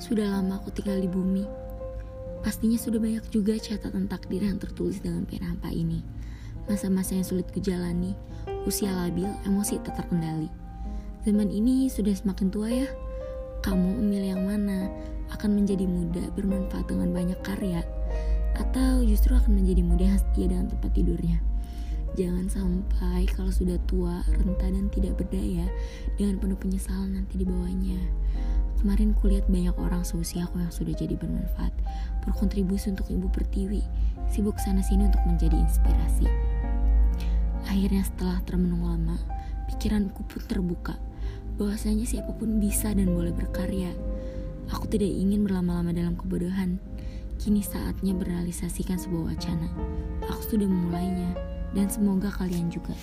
Sudah lama aku tinggal di bumi. Pastinya sudah banyak juga catatan takdir yang tertulis dengan pena hampa ini. Masa-masa yang sulit kujalani, usia labil, emosi tak terkendali. Zaman ini sudah semakin tua ya. Kamu memilih yang mana? Akan menjadi muda, bermanfaat dengan banyak karya, atau justru akan menjadi muda yang setia dengan tempat tidurnya? Jangan sampai kalau sudah tua, renta dan tidak berdaya dengan penuh penyesalan nanti di bawahnya. Kemarin kulihat banyak orang seusia aku yang sudah jadi bermanfaat, berkontribusi untuk ibu pertiwi, sibuk sana sini untuk menjadi inspirasi. Akhirnya setelah termenung lama, pikiranku pun terbuka bahwasanya siapa pun bisa dan boleh berkarya. Aku tidak ingin berlama-lama dalam kebodohan. Kini saatnya berealisasikan sebuah wacana. Aku sudah memulainya, dan semoga kalian juga.